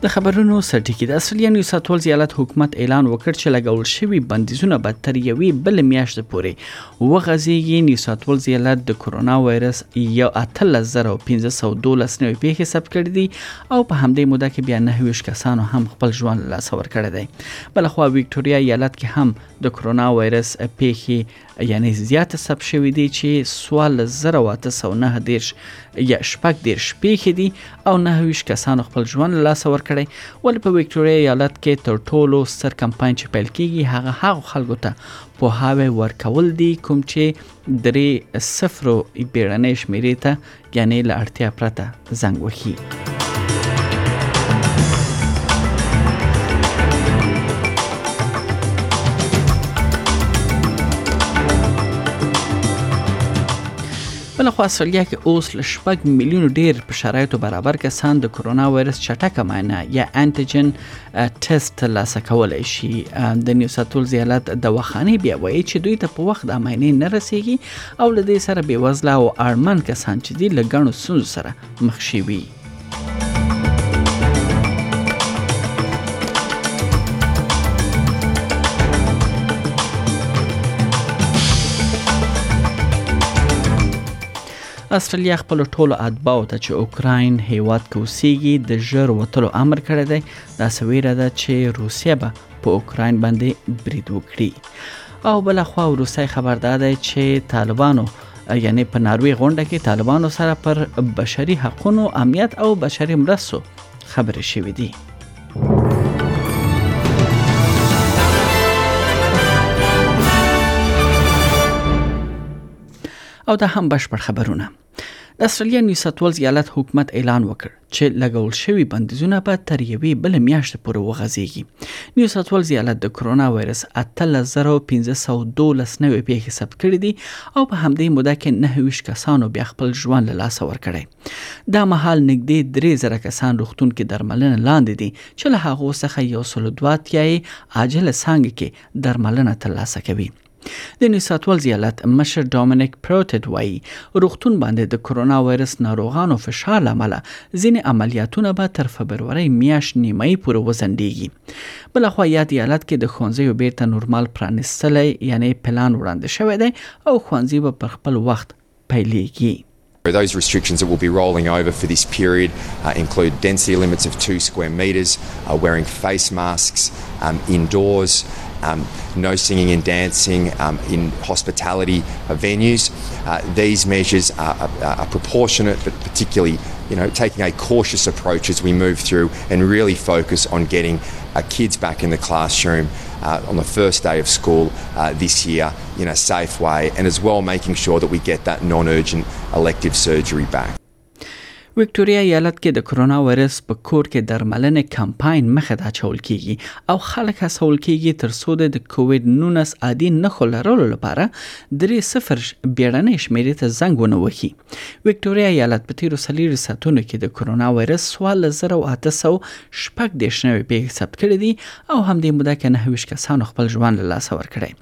د خبرونو سرټکی د استرالیا نیو ساوت ویلز ایالت حکومت اعلان وکړ چې لګول شوی بندیزونه به تر یوې بل میاشتې پورې وغځیږي نیو ساوت ویلز ایالت د کورونا وایرس یو 18512 نوې پیښې ثبت کړې دي او په همدې موده کې بیا 29 کسانو هم خپل ژوند له لاسه ورکړی دی بلخوا وکټوریا ایالت کې هم د کورونا وایرس پیښې یعنې زیات ثبت شوي دي چې سوال زر او اته سوه نهه دېرش یا شپږ دېرش پېښې دي او نهه ویشت کسانو خپل ژوند له لاسه ورکړی ولې په ویکټوریا ایالت کې تر ټولو ستر کمپاین چې پیل کیږي هغه هغو خلکو ته پوهاوی ورکول دي کوم چې درې صفرو بیړنۍ شمیرې ته یعنې له اړتیا پرته زنګ وهي. بل خو استرالیا کې اوس له شپږ میلیونو ډیر په شرایطو برابر کسان د کرونا وایرس چټکه معاینه یا انټیجن ټیسټ ترلاسه کولای شي د نیو ساتول زیالت د وخانې بیا وایي چې دوی ته په وخت د معاینې نه رسیږي او له دې سره بې وزله او اړمن کسان چې دي له ګڼو ستونزو سره مخ شوي استرالیا خپل ټولو اتباو ته چې اوکراین هیواد کې اوسېږي د ژر وتلو امر کړی دی دا سویره ده چې روسیه به په اوکراین باندې برید وکړي او بل خو روسي خبر داده چې طالبانو یعنی په ناروی غونډه کې طالبانو سره پر بشري حقوقو امنیت او بشري مرستو خبرې شوې دي او دا هم بشپړ خبرونه د استرالیا نیوساتولز ایالت حکومت اعلان وکړ چې لګول شوی بندیزونه به تر یوې بل میاشتې پورې وغځیږي نیوساتولز ایالت د کرونا وایرس 18512 نوې پیښې ثبت کړې دي او په همدې موده کې 29 کسانو بیا خپل ژوند له لاسه ورکړی دا مهال نږدې 3000 کسان روغتون کې درملنه لاندې دي چې له هغه څخه یو سل دوه تیای عاجله څنګه کې درملنه ترلاسه کوي د نیوساتوال زیالت مشر ډومینیک پروتد وایي روغتون باندې د کرونا وایرس ناروغانو فشار لامل ځینې عملیاتونه به تر فبرورۍ میاش نیمایي پورې وزندېږي بل خو یاد ایالت کې د خونځي بیرته نورمال پرانیستل یعنی پلان وړاندې شوی دی او خونځي به پر خپل وخت پیلېږي Those restrictions that will be rolling over for this period uh, include density limits of two square metres, uh, wearing face masks um, indoors, um, no singing and dancing um, in hospitality venues. Uh, these measures are, are, are, proportionate, but particularly, you know, taking a cautious approach as we move through and really focus on getting uh, kids back in the classroom uh, on the first day of school uh, this year in a safe way and as well making sure that we get that non-urgent elective surgery back. وکټوریا ایالت کې د کرونا وایرس په کور کې درملنې کمپاین مخه ته اچول کیږي او خلک هڅول کیږي تر څو د کووید 19 عادي نښو لرلو لپاره درې صفر بیړنۍ شمیرې ته زنګ ونه وهي وکټوریا ایالت په تیرو سلیری ساتونو کې د کرونا وایرس 12810 نوې پیښې ثبت کړې دي او همدې موده کې نه ویش کسانو خپل ژوند له لاسه ورکړی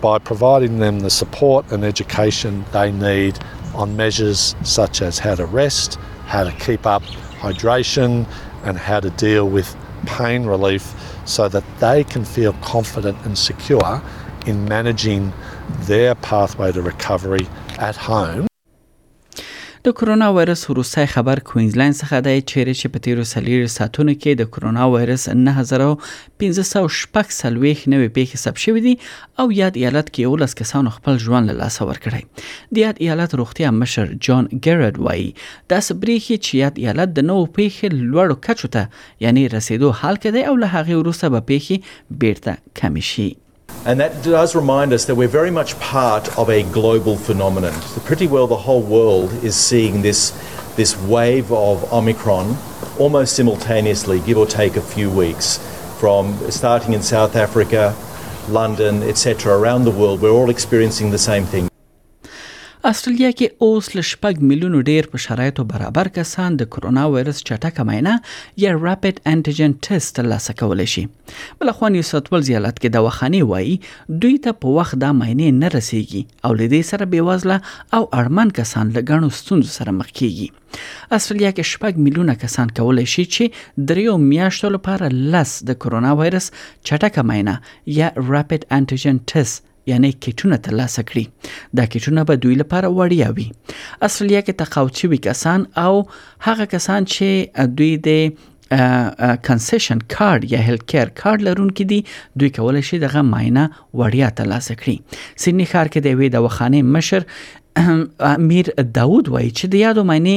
by providing them the support and education they need on measures such as how to rest, how to keep up hydration, and how to deal with pain relief so that they can feel confident and secure in managing their pathway to recovery at home. د کرونا وایرس وروستی خبر کوینزلند څخه دی چیرې چې په تیرو سلیری ساعتونو کې د کرونا وایرس 9540 سلويخ نوې پیښې ثبت شوې دي او یاد ایالت کې 11 کسانو خپل ژوند له لاسه ورکړی د یاد ایالت روغتیا مشر جان ګرډ وایي دا سبریخي چې یاد ایالت د نوو پیښې لوړ کچو ته یعنی رسیدو حال کې دی او له هغه وروسته به پیښې بیرته کم شي And that does remind us that we're very much part of a global phenomenon. pretty well the whole world is seeing this, this wave of Omicron almost simultaneously, give or take a few weeks, from starting in South Africa, London, etc., around the world. We're all experiencing the same thing. استرالیا کې اوس له شپږ میلیونو ډیر په شرایطو برابر کسان د کرونا وایرس چټکه معاینه یا ریپټ انټیجن ټیسټ ترلاسه کولی شي بلخوا نیو ساوت ولز ایالت کې دواخانې وایي دوی ته په وخت دا معاینه نه رسیږي او له دې سره بیوازله او اړمن کسان له ګڼو ستونزو سره مخ کیږي استرالیا کې شپږ میلیونه کسان کولی شي چې دریو میاشتو لپاره لس د کرونا وایرس چټکه معاینه یا ریپټ انټیجن ټیسټ یعنی کیټونه ترلاسه کړي دا کیټونه به دوی لپاره وړیا وي استرالیا کې تقاعد شوي کسان او هغه کسان چې دوی د کنسیشن کارت یا هیلت کیر کارت لرونکي دي دوی کولای شي دغه ماینه وړیا ترلاسه کړي سیدنی ښار کې د وی د وخانه مشر امیر داوود وایي چې د یادو معنی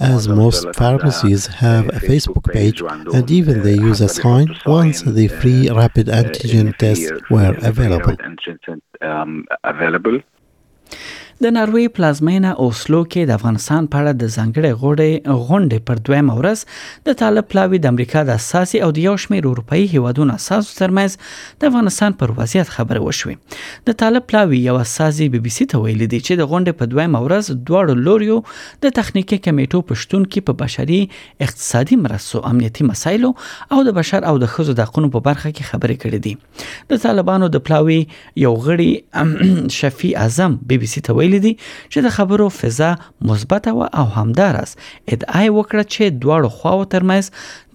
as most pharmacies have a Facebook page and even they use a sign once the free rapid antigen tests were available. د ناروی پلازمینه اوسلو کې د افغانستان په اړه د ځنګړې غوړې غونډې پر دویم ورځ د طالب پلاوی د امریکا د اساسي او د یو شمېر اروپאי هیوادونو اساس ترمنځ د افغانستان پر وضعیت خبرې وشوې د طالب پلاوی یو اساسي بي بي سي ته ویل دي چې د غونډې په دویم ورځ دواړو لوریو د تخنیکي کمېټو په شتون کې په بشري، اقتصادي مرستو، امنیتي مسایلو او د بشر او د ښځو د حقونو په برخه کې خبرې کړې دي. د طالبانو د پلاوي یو غړي شفیع اعظم بي بي سي ته ویلي دي چې د خبرو فضا مثبته وه او همداراز ادعا یې وکړه چې دواړو خواو ترمنځ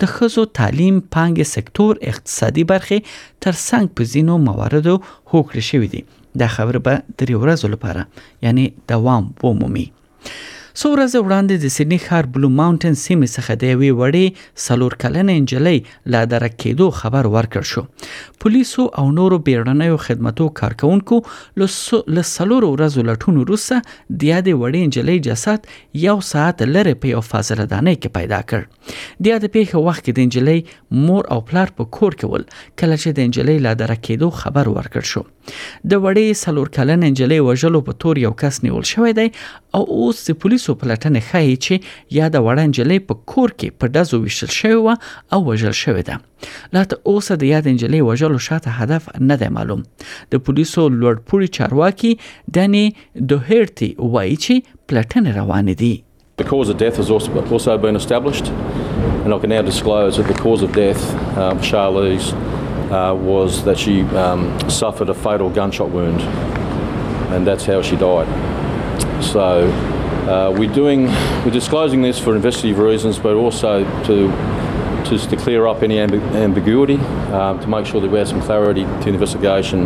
د ښځو تعلیم، پانګې سکتور، اقتصادي برخې ترڅنګ په ځینو مواردو هوکړې شوې دي. دا خبرې به درې ورځو لپاره یعنې دوام ومومي. څو ورځې وړاندې د سیدني ښار بلو ماونټن سیمې څخه د یوې وړې څلور کلنې نجلۍ له درک کېدو خبر ورکړ شو پولیسو او نورو بیړنیو خدمتو کارکونکو له څلورو ورځو لټون وروسته د یادې وړې نجلۍ جسد یو ساعت لرې په یو فاضله دانۍ کې پیدا کړ د یادې پیښې وخت کې د نجلۍ مور او پلار په کور کې ول کله چې د نجلۍ له درک کېدو خبر ورکړ شو د وړې څلور کلنې نجلۍ وژلو په تور یو کس نیول شوی دی او اوس د پولیسو پلټنې ښایي چې یاده وړه نجلۍ په کور کې په ډزو ویشتل شوې وه او وژل شوې ده لا تر اوسه د یاد نجلۍ وژلو شاته هدف نه دی معلوم د پولیسو لوړپوړي چارواکي دني دوهرتي وایي چې پلټنې روانې دي The cause of death has also, also been established, and I can now disclose that the cause of death, um, Charlize, uh, was that she um, suffered a fatal gunshot wound, and that's how she died. So Uh, we're doing, we're disclosing this for investigative reasons, but also to just to clear up any amb- ambiguity, um, to make sure that we have some clarity to the investigation,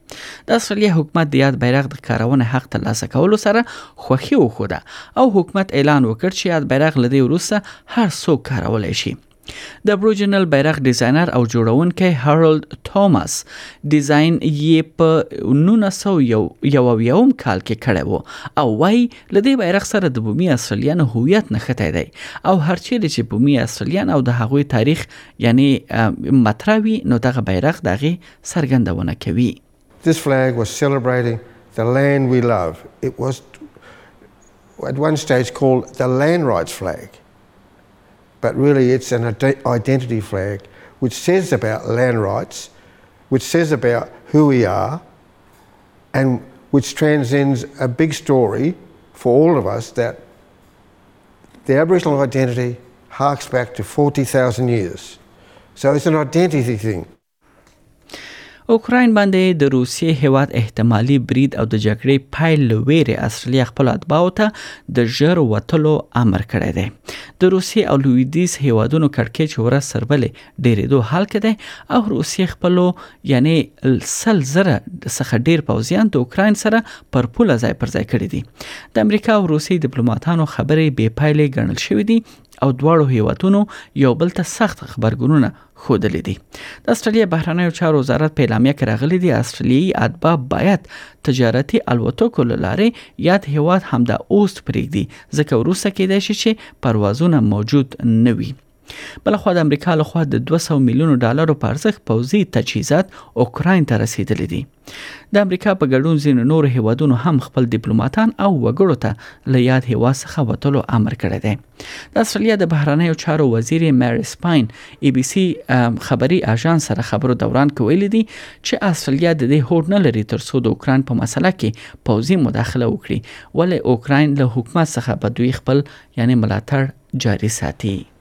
د استرالیا حکومت د یاد بیرغ د کارونې حق ترلاسه کولو سره خوښي وښوده او حکومت اعلان وکړ چې یاد بیرغ لدی وروسته هر څوک کارولای شي د ابوریجنل بیرغ ډیزاینر او جوړونکي هارولد توماس ډیزاین یې په 1901 کال کې کړی وو او وای لدی بیرغ سره د بومي استرالیان هویت نښته دی او هرچې چې بومي استرالیان او د هغوی تاریخ یعنی مطرح وي نو دغه بیرغ دغه سرګندونه کوي This flag was celebrating the land we love. It was at one stage called the land rights flag. but really it's an identity flag which says about land rights, which says about who we are, and which transcends a big story for all of us that the Aboriginal identity harks back to 40,000 years. So it's an identity thing. اوکراین باندې د روسیې هیواد احتمالي برید او د جګړې پایل له ویرې استرالیا خپل اتباعو ته د ژر وتلو امر کړی دی د روسیې او لویدیز هیوادونو کړکېچ ورځ تر بلې ډېرېدو حال کې دی او روسیې خپلو یعنی سل زره څخه ډېر پوځیان د اوکراین سره پر پوله ځای پر ځای کړی دي د امریکا او روسیې ډیپلوماټانو خبرې بې پایلې ګڼل شوې دي او دواړو هیوادونو یو بل ته سخت خبرګونونه ښودلې دي د استرالیا بهرنیو چارو وزارت په اعلامیه کې راغلي دي استرالیي اتباع باید تجارتي الوتکو لاره یاد هیواد هم د اوست پریږدي ځکه وروسته کېدای شي چې پروازونه موجود نه وي بلخو د امریکا لخوا د 200 میلیون ډالرو په ارزښت پوځي تجهیزات اوکراین ته رسیدلي دي د امریکا په ګډون ځینو نور هیوادونو هم خپل ډیپلوماټان او وګړو ته له یاد هیوا څخه وتلو امر کړی دی د استرالیا د بهرنیو چارو وزیر مری سپاین ای بي سي خبري اژانس سره خبرو دوران کې ویل دي چې استرالیا د دې هوډ نه لري ترڅو د اوکران په مسله کې پوځي مداخله وکړي ولې اوکراین له حکومت څخه په دوی خپل یعنی ملاتړ جاری ساتي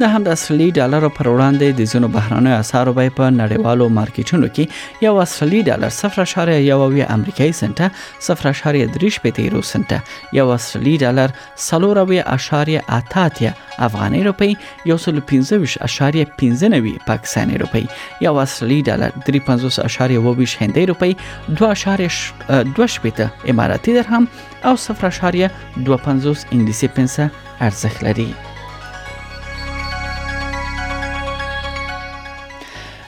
د همد اصلي ډالرو پر وړاندې د ځینو بهرانیو اسعارو بیې په نړیوالو مارکیټونو کې یو اصلي ډالر 0.1 امریکایي سنټه 0.3 یورو سنټه یو اصلي ډالر څلور اویا اشاریه اته اتیا افغاني روپۍ یو سل او پنځه ویشت اشاریه پنځه نوي پاکستاني روپۍ یو اصلي ډالر درې پنځوس اشاریه اووه ویشت هندۍ روپۍ دوه اشاریه دوه شپېته اماراتي درهم او صفر اشاریه دوه پنځوس انګلیسي پنسه ارزښت لري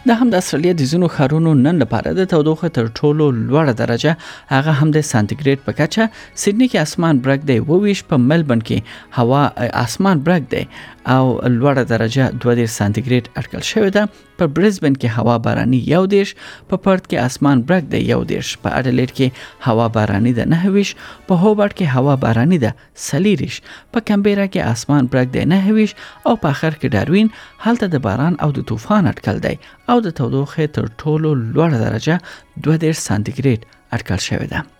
د هم د استرالیا د ځینو ښارونو نن لپاره د تودوخه تر ټولو لوړه درجه هغه هم د سانتیګریډ په کچه سیدنی کې اسمان برګ دی و ویش په ملبن کې هوا اسمان برګ دی او لوړه درجه 2 سانتیګریډ اټکل شوې ده په برزبن کې هوا باراني یو دیش په پرت کې اسمان برګ دی یو دیش په اډلیډ کې هوا باراني ده نه ویش په هوبرټ کې هوا باراني ده سلیریش په کمبيرا کې اسمان برګ دی نه ویش او په اخر کې داروین هلته د باران او د طوفان اټکل دی او د تودوخه تر ټولو لوړه درجه 2 سانتیګریډ اټکل شوې ده